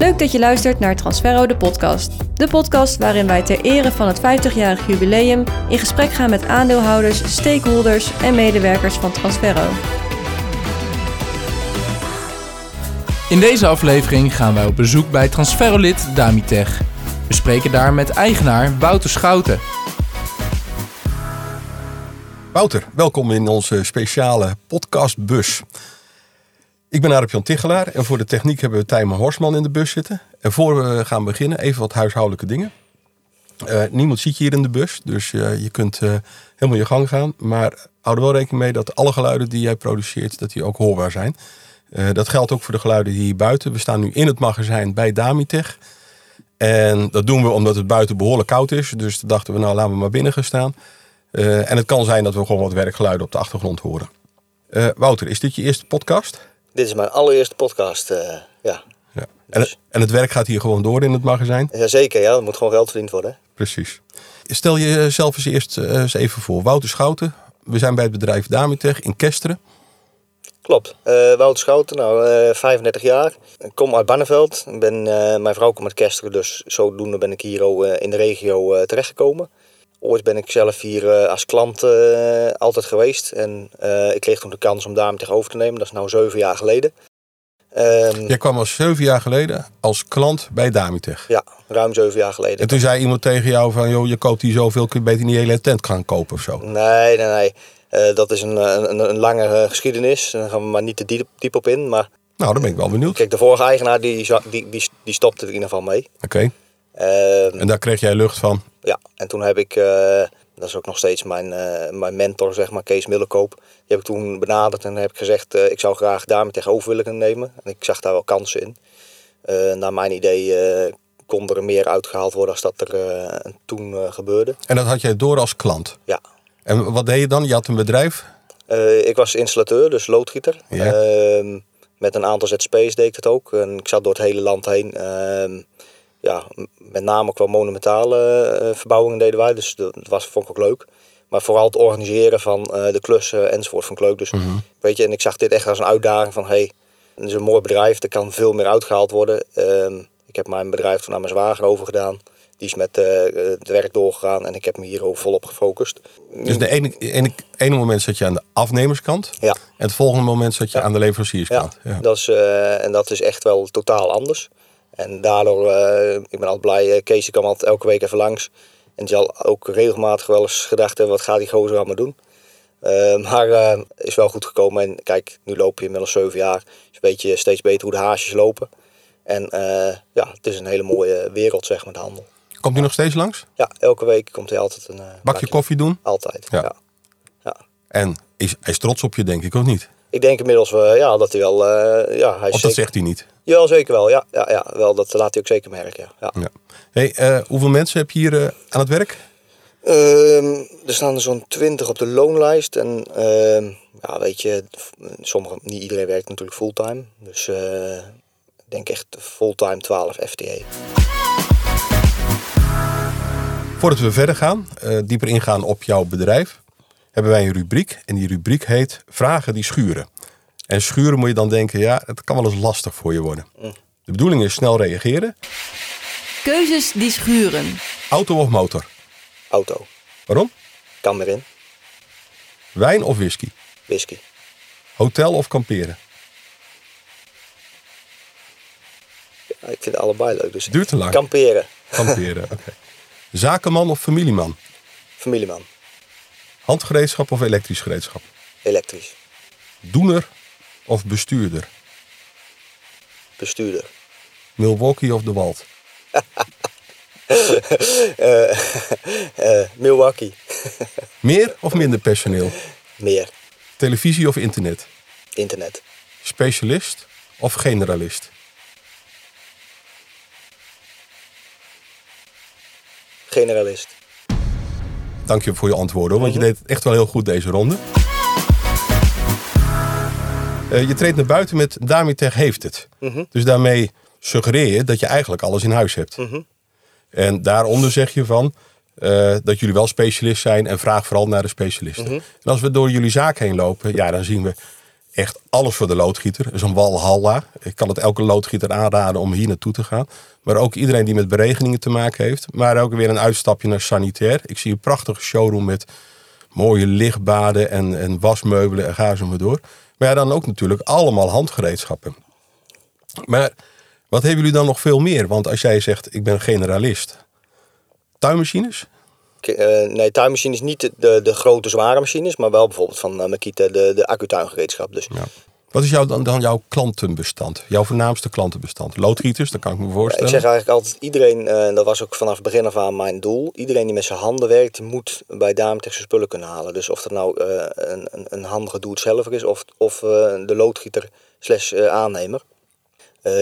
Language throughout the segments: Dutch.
Leuk dat je luistert naar Transferro de podcast. De podcast waarin wij ter ere van het 50-jarig jubileum in gesprek gaan met aandeelhouders, stakeholders en medewerkers van Transferro. In deze aflevering gaan wij op bezoek bij Transferolid Damitech. We spreken daar met eigenaar Wouter Schouten. Wouter, welkom in onze speciale podcastbus. Ik ben Arep Jan Tichelaar en voor de techniek hebben we Tijmen Horsman in de bus zitten. En voor we gaan beginnen, even wat huishoudelijke dingen. Uh, niemand ziet je hier in de bus, dus uh, je kunt uh, helemaal je gang gaan. Maar hou er wel rekening mee dat alle geluiden die jij produceert, dat die ook hoorbaar zijn. dat geldt ook voor de geluiden hier buiten. We staan nu in het magazijn bij Damitech. En dat doen we omdat het buiten behoorlijk koud is. Dus dachten we, nou laten we maar binnen gaan staan. en het kan zijn dat we gewoon wat werkgeluiden op de achtergrond horen. Wouter, is dit je eerste podcast? Dit is mijn allereerste podcast, uh, ja. ja. En, het, en, het, werk gaat hier gewoon door in het magazijn? Jazeker, ja. Er moet gewoon geld verdiend worden. Precies. Stel jezelf eens eerst uh, eens even voor. Wouter Schouten. We zijn bij het bedrijf Damitech in Kesteren. Klopt. Uh, Wouter Schouten, nou 35 jaar. Ik kom uit Barneveld. Ik ben, mijn vrouw komt uit Kesteren, dus zodoende ben ik hier in de regio terechtgekomen. Ooit ben ik zelf hier eh, als klant uh, altijd geweest. En uh, ik kreeg toen de kans om daar over te nemen. Dat is nu zeven jaar geleden. Um, Jij kwam al zeven jaar geleden als klant bij Damitech. Ja, ruim zeven jaar geleden. En toen zei iemand tegen jou van... joh, je koopt hier zoveel, kun je beter niet hele tent gaan kopen of zo? Nee, nee, nee. Uh, dat is een, een, een lange geschiedenis. Daar gaan we maar niet te diep, diep op in. Maar, nou, dan ben ik wel benieuwd. Kijk, de vorige eigenaar die, die, die, die stopte er in ieder geval mee. Oké. Okay. Uh, en daar kreeg jij lucht van? Ja, en toen heb ik, uh, dat is ook nog steeds mijn, uh, mijn mentor, zeg maar, Kees Millekoop. Die heb ik toen benaderd en heb ik gezegd, uh, ik zou graag daarmee tegenover willen nemen. En ik zag daar wel kansen in. naar mijn idee kon er meer uitgehaald worden als dat er toen gebeurde. En dat had jij door als klant? Ja. En wat deed je dan? Je had een bedrijf? ik was installateur, dus loodgieter. Ja. Ehm, met een aantal ZSP's deed ik het ook. En ik zat door het hele land heen ehm, ja, met name qua monumentale uh, verbouwingen deden wij. Dus dat was, vond ik ook leuk. Maar vooral het organiseren van uh, de klussen enzovoort vond ik leuk. Dus, Mhm. weet je, en ik zag dit echt als een uitdaging van... hey, het is een mooi bedrijf, er kan veel meer uitgehaald worden. Uh, ik heb mijn bedrijf toen aan mijn zwager overgedaan. Die is met uh, het werk doorgegaan en ik heb me hier ook volop gefocust. Dus de ene, ene, ene moment zat je aan de afnemerskant. Ja. En het volgende moment zat je Ja. aan de leverancierskant. Ja, Dat is, uh, en dat is echt wel totaal anders. En daardoor, uh, ik ben altijd blij, uh, Kees kwam altijd elke week even langs. En die zal ook regelmatig wel eens gedacht hebben, wat gaat die gozer allemaal doen? Uh, maar is wel goed gekomen. En kijk, nu loop je inmiddels zeven jaar. Dus weet je steeds beter hoe de haasjes lopen. En ja, het is een hele mooie wereld, zeg maar, de handel. Komt u nog steeds langs? Ja, elke week komt hij altijd een bakje koffie doen? Altijd, Ja. ja. ja. En is, hij is trots op je, denk ik, of niet? Ik denk inmiddels uh, ja, dat hij wel. Uh, ja, hij of dat zegt hij niet? Jawel, zeker wel. Ja, ja, ja, wel, dat laat hij ook zeker merken. Ja. Ja. Hey, uh, hoeveel mensen heb je hier aan het werk? Ehm, er staan er zo'n 20 op de loonlijst. En ehm, ja, weet je, sommige, niet iedereen werkt natuurlijk fulltime. Dus ik denk echt fulltime 12 FTE. Voordat we verder gaan, dieper ingaan op jouw bedrijf, hebben wij een rubriek. En die rubriek heet Vragen die schuren. En schuren moet je dan denken, ja, het kan wel eens lastig voor je worden. Mm. De bedoeling is snel reageren. Keuzes die schuren. Auto of motor? Auto. Waarom? Kan erin. Wijn of whisky? Whisky. Hotel of kamperen? Ja, ik vind het allebei leuk. Dus Duurt te lang. Kamperen. Kamperen, oké. Okay. Zakenman of familieman? Familieman. Handgereedschap of elektrisch gereedschap? Elektrisch. Doener of bestuurder? Bestuurder. Milwaukee of de Wald? uh, uh, Milwaukee. Meer of minder personeel? Meer. Televisie of internet? Internet. Specialist of generalist? Generalist. Dank je voor je antwoorden, want Mhm. je deed het echt wel heel goed deze ronde. Uh, je treedt naar buiten met Damitech heeft het. Mhm. Dus daarmee suggereer je dat je eigenlijk alles in huis hebt. Mhm. En daaronder zeg je van uh, dat jullie wel specialist zijn en vraag vooral naar de specialisten. Mhm. En als we door jullie zaak heen lopen, ja, dan zien we echt alles voor de loodgieter. Het is een walhalla. Ik kan het elke loodgieter aanraden om hier naartoe te gaan. Maar ook iedereen die met beregeningen te maken heeft. Maar ook weer een uitstapje naar sanitair. Ik zie een prachtige showroom met mooie lichtbaden en, en wasmeubelen en ga zo maar door. Maar ja, dan ook natuurlijk allemaal handgereedschappen. Maar wat hebben jullie dan nog veel meer? Want als jij zegt, ik ben generalist. Tuinmachines? Uh, nee, tuinmachines niet de, de, de, grote zware machines, maar wel bijvoorbeeld van uh, Makita de, de accutuingereedschap. Dus. Ja. Wat is jouw, dan, dan jouw klantenbestand? Jouw voornaamste klantenbestand? Loodgieters, dat kan ik me voorstellen. ik zeg eigenlijk altijd, iedereen, en uh, dat was ook vanaf het begin af aan mijn doel. Iedereen die met zijn handen werkt, moet bij Dametech zijn spullen kunnen halen. Dus of dat nou een, een, een handige doe-het-zelf is of, of de loodgieter slash aannemer.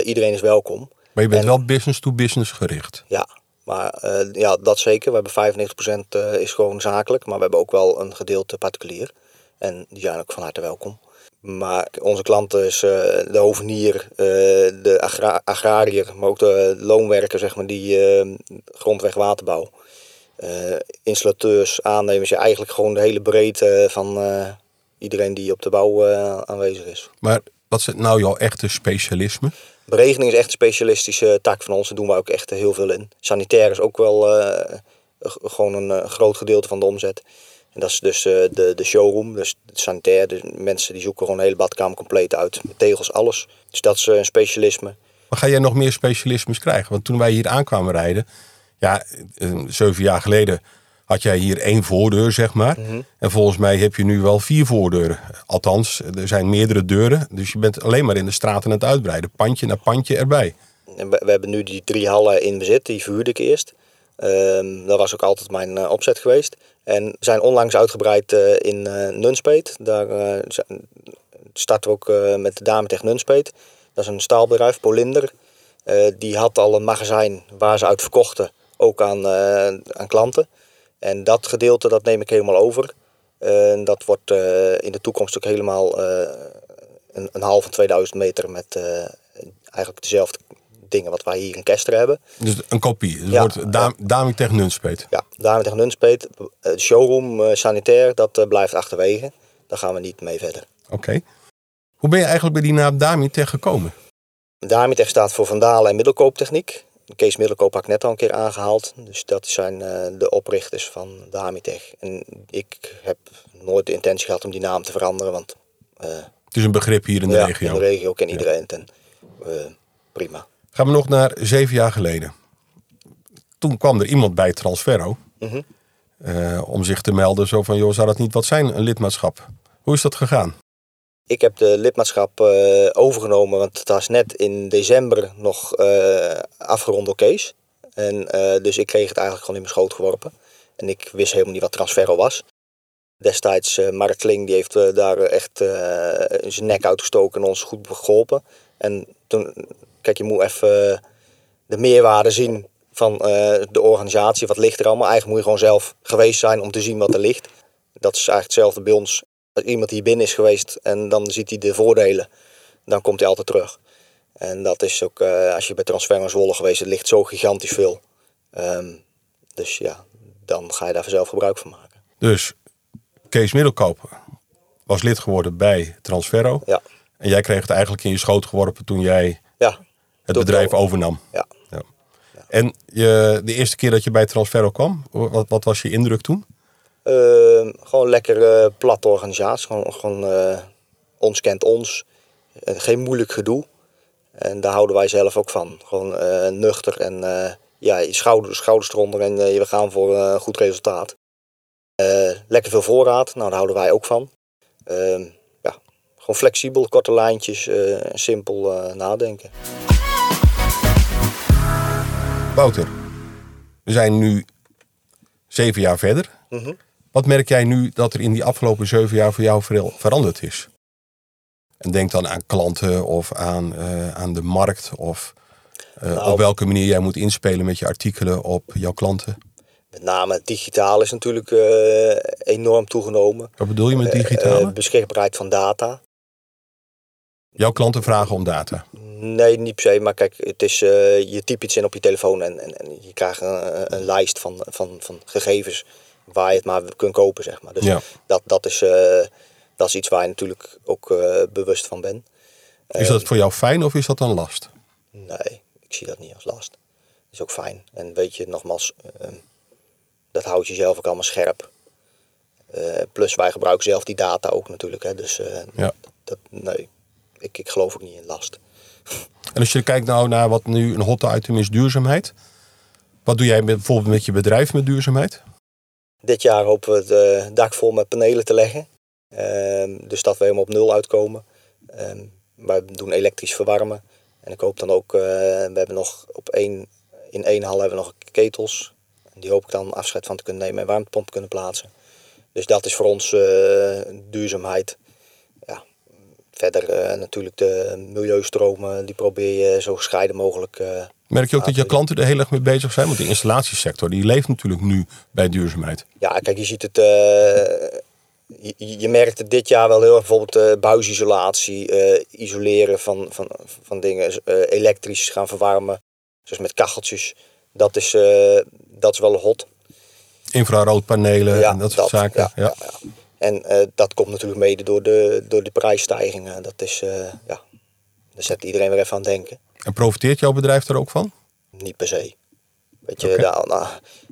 iedereen is welkom. Maar je bent wel business to business gericht. Ja, maar uh, ja, dat zeker. We hebben 95% uh, is gewoon zakelijk, maar we hebben ook wel een gedeelte particulier. En die zijn ook van harte welkom. Maar onze klanten is uh, de hovenier, de agra agrariër, maar ook de loonwerker, zeg maar, die grondweg waterbouw. installateurs, aannemers, ja, eigenlijk gewoon de hele breedte van iedereen die op de bouw aanwezig is. Maar wat is nou jouw echte specialisme? Beregening is echt een specialistische tak van ons. Daar doen we ook echt heel veel in. Sanitair is ook wel uh, gewoon een uh, groot gedeelte van de omzet. En dat is dus uh, de, de showroom. Dus sanitair, mensen die zoeken gewoon een hele badkamer compleet uit. Tegels, alles. Dus dat is een specialisme. Maar ga jij nog meer specialismes krijgen? Want toen wij hier aankwamen rijden, ja, zeven jaar geleden had jij hier één voordeur, zeg maar. Mhm. En volgens mij heb je nu wel vier voordeuren. Althans, er zijn meerdere deuren. Dus je bent alleen maar in de straten aan het uitbreiden. Pandje naar pandje erbij. En we, hebben nu die drie hallen in bezit. Die verhuurde ik eerst. Um, dat was ook altijd mijn uh, opzet geweest. En zijn onlangs uitgebreid uh, in uh, Nunspeet. Daar starten we ook met de Dame tegen Nunspeet. Dat is een staalbedrijf, Polinder. die had al een magazijn waar ze uit verkochten. Ook aan, aan klanten. En dat gedeelte dat neem ik helemaal over. En dat wordt uh, in de toekomst ook helemaal uh, een, een half van 2000 meter met uh, eigenlijk dezelfde dingen wat wij hier in Kester hebben. Dus een kopie. Dus ja, wordt Dam Daming tegen Nunspeet. Ja, Daming tegen Nunspeet. showroom, sanitair, dat blijft achterwege. Daar gaan we niet mee verder. Oké. Hoe ben je eigenlijk bij die naam Damitech gekomen? Damitech staat voor Vandalen en Middelkooptechniek. Kees Middelkoop had ik net al een keer aangehaald. Dus dat zijn uh, de oprichters van de Hamitech. En ik heb nooit de intentie gehad om die naam te veranderen. Want, uh, het is een begrip hier in de ja, regio. in de regio ken iedereen het. En, uh, prima. Gaan we nog naar zeven jaar geleden. Toen kwam er iemand bij Transferro. Mm -hmm. om zich te melden. Zo van, joh, zou dat niet wat zijn, een lidmaatschap? Hoe is dat gegaan? Ik heb de lidmaatschap uh, overgenomen, want het was net in december nog uh, afgerond door Kees. En, uh, dus ik kreeg het eigenlijk gewoon in mijn schoot geworpen. En ik wist helemaal niet wat Transferro was. Destijds Mark Kling, die heeft daar echt zijn nek uitgestoken en ons goed geholpen. En toen, kijk, je moet even de meerwaarde zien van de organisatie. Wat ligt er allemaal? Eigenlijk moet je gewoon zelf geweest zijn om te zien wat er ligt. Dat is eigenlijk hetzelfde bij ons iemand die binnen is geweest en dan ziet hij de voordelen, dan komt hij altijd terug. En dat is ook, uh, als je bij Transfer naar Zwolle geweest, het ligt zo gigantisch veel. Um, dus ja, dan ga je daar zelf gebruik van maken. Dus Kees Middelkoop was lid geworden bij Transferro. Ja. En jij kreeg het eigenlijk in je schoot geworpen toen jij ja, het bedrijf overnam. Ja. ja. En je, de eerste keer dat je bij Transferro kwam, wat, wat was je indruk toen? Uh, gewoon lekker platte organisatie. Gewoon, gewoon uh, ons kent ons. geen moeilijk gedoe. En daar houden wij zelf ook van. Gewoon nuchter en ja, je schouder, schouders eronder en we gaan voor een goed resultaat. lekker veel voorraad, nou daar houden wij ook van. Ehm, ja, gewoon flexibel, korte lijntjes, simpel nadenken. Wouter, we zijn nu zeven jaar verder. Mm wat merk jij nu dat er in die afgelopen zeven jaar voor jou veranderd is? En denk dan aan klanten of aan, uh, aan de markt of uh, nou, op welke manier jij moet inspelen met je artikelen op jouw klanten. Met name digitaal is natuurlijk uh, enorm toegenomen. Wat bedoel je met digitaal? beschikbaarheid van data. Jouw klanten vragen om data? Nee, niet per se. Maar kijk, het is, je typt iets in op je telefoon en, en, en je krijgt een, een lijst van, van, van gegevens waar je het maar kunt kopen, zeg maar. Dus dat, dat is uh, dat is iets waar je natuurlijk ook eh, bewust van bent. Is dat voor jou fijn of is dat een last? Nee, ik zie dat niet als last. Dat is ook fijn. En weet je, nogmaals, ehm, dat houdt jezelf ook allemaal scherp. Eh, plus wij gebruiken zelf die data ook natuurlijk. Hè, dus eh, Ja. dat, nee, ik, ik geloof ook niet in last. En als je kijkt nou naar wat nu een hot item is, duurzaamheid. Wat doe jij met, bijvoorbeeld met je bedrijf met duurzaamheid? Dit jaar hopen we het eh, dak vol met panelen te leggen. Ehm, dus dat we helemaal op nul uitkomen. Ehm, wij doen elektrisch verwarmen. En ik hoop dan ook, eh, we hebben nog op één, in één hal hebben we nog ketels. Die hoop ik dan afscheid van te kunnen nemen en warmtepomp te kunnen plaatsen. Dus dat is voor ons eh, duurzaamheid. Verder eh, natuurlijk de milieustromen, die probeer je zo gescheiden mogelijk eh, Merk je ook dat je klanten er heel erg mee bezig zijn? Want de installatiesector die leeft natuurlijk nu bij duurzaamheid. Ja, kijk, je ziet het. eh, je, je merkt het dit jaar wel heel erg. Bijvoorbeeld eh buisisolatie, isoleren van, van, van dingen, elektrisch gaan verwarmen. Zoals met kacheltjes. Dat is, dat is wel hot. Infraroodpanelen en dat soort zaken. Ja. En eh, dat komt natuurlijk mede door de, door de prijsstijgingen. Dat is, eh, ja, daar zet iedereen weer even aan het denken. En profiteert jouw bedrijf daar ook van? Niet per se. Weet je, daar, nou,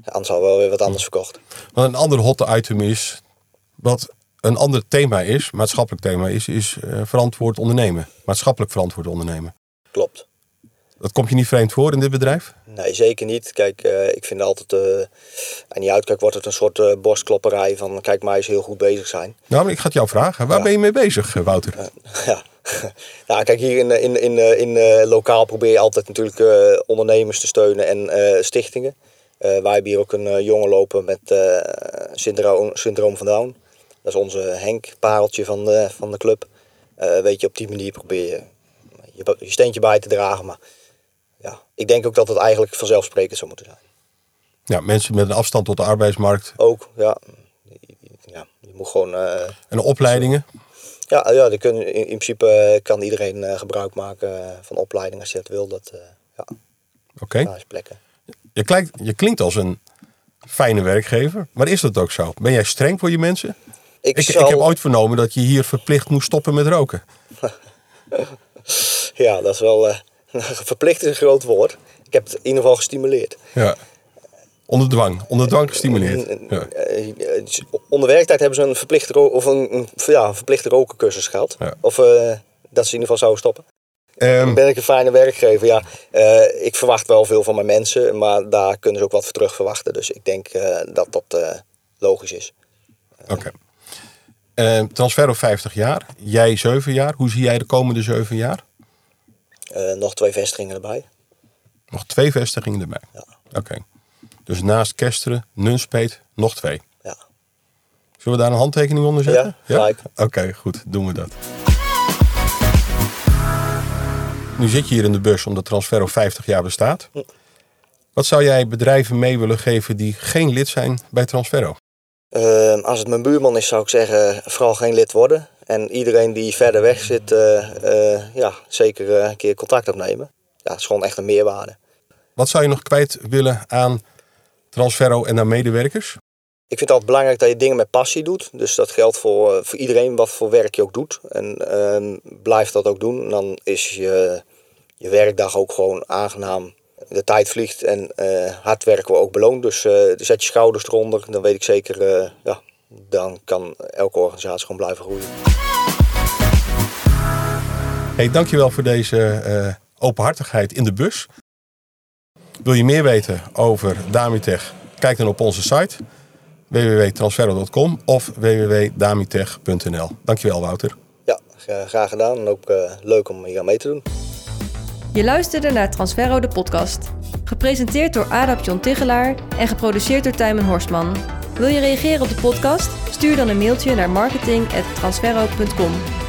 anders al wel weer wat anders verkocht. Want een ander hot item is, wat een ander thema is, maatschappelijk thema is, is eh, verantwoord ondernemen. Maatschappelijk verantwoord ondernemen. Klopt. Dat komt je niet vreemd voor in dit bedrijf? Nee, zeker niet. Kijk, eh, ik vind altijd, eh en die uitkijk wordt het een soort eh, borstklopperij van kijk mij eens heel goed bezig zijn. Nou, maar ik ga het jou vragen. Waar Ja. ben je mee bezig, Wouter? ja. nou, kijk, hier in, in, in, in lokaal probeer je altijd natuurlijk ondernemers te steunen en stichtingen. Wij hebben hier ook een jongen lopen met syndroom, syndroom van Down. Dat is onze Henk, pareltje van de, van de club. Weet je, op die manier probeer je je, je steentje bij te dragen. Maar ja, ik denk ook dat het eigenlijk vanzelfsprekend zou moeten zijn. Ja, mensen met een afstand tot de arbeidsmarkt Ook, ja. ja je moet gewoon... eh, en opleidingen. ja, ja die kunnen, in, in principe eh, kan iedereen eh, gebruik maken van opleiding als je dat wil. Dat, ja, Oké. plekken. Je, klinkt, je klinkt als een fijne werkgever, maar is dat ook zo? Ben jij streng voor je mensen? Ik, Ik, zal, ik heb ooit vernomen dat je hier verplicht moest stoppen met roken. Ja, dat is wel... eh, verplicht is een groot woord. Ik heb het in ieder geval gestimuleerd. Ja. Onder dwang. Onder dwang gestimuleerd. En- Ja. eh, eh, onder werktijd hebben ze een verplichte, of een, ja, een verplichte rokencursus gehad. Ja. Of eh, dat ze in ieder geval zouden stoppen. Ehm, Ben ik een fijne werkgever? Ja, eh, ik verwacht wel veel van mijn mensen, maar daar kunnen ze ook wat voor terug verwachten. Dus ik denk eh, dat dat eh, logisch is. Oké. Ehm, Transferro 50 jaar. Jij 7 jaar. Hoe zie jij de komende 7 jaar? Eh, nog twee vestigingen erbij. Nog twee vestigingen erbij. Ja. Oké. Dus naast Kesteren, Nunspeet, nog twee. Ja. Zullen we daar een handtekening onder zetten? Ja, gelijk. Oké, goed. Doen we dat. Nu zit je hier in de bus omdat Transferro 50 jaar bestaat. Wat zou jij bedrijven mee willen geven die geen lid zijn bij Transferro? Eh, als het mijn buurman is, zou ik zeggen, vooral geen lid worden. En iedereen die verder weg zit, eh, eh, ja, zeker eh, een keer contact opnemen. Ja, het is gewoon echt een meerwaarde. Wat zou je nog kwijt willen aan Transferro en aan medewerkers? Ik vind het altijd belangrijk dat je dingen met passie doet. Dus dat geldt voor, voor iedereen wat voor werk je ook doet. En ehm, blijf dat ook doen. En dan is je, je werkdag ook gewoon aangenaam. De tijd vliegt en hard werken we ook beloond. Dus zet je schouders eronder. Dan weet ik zeker, ja, dan kan elke organisatie gewoon blijven groeien. Hey, dankjewel voor deze eh, openhartigheid in de bus. Wil je meer weten over Damitech? Kijk dan op onze site www.transferro.com of www.damitech.nl. Dankjewel Wouter. Ja, gra- graag gedaan. En ook eh, leuk om hier aan mee te doen. Je luisterde naar Transferro de podcast. Gepresenteerd door Adap John Tigelaar en geproduceerd door Tijmen Horstman. Wil je reageren op de podcast? Stuur dan een mailtje naar marketing.transferro.com.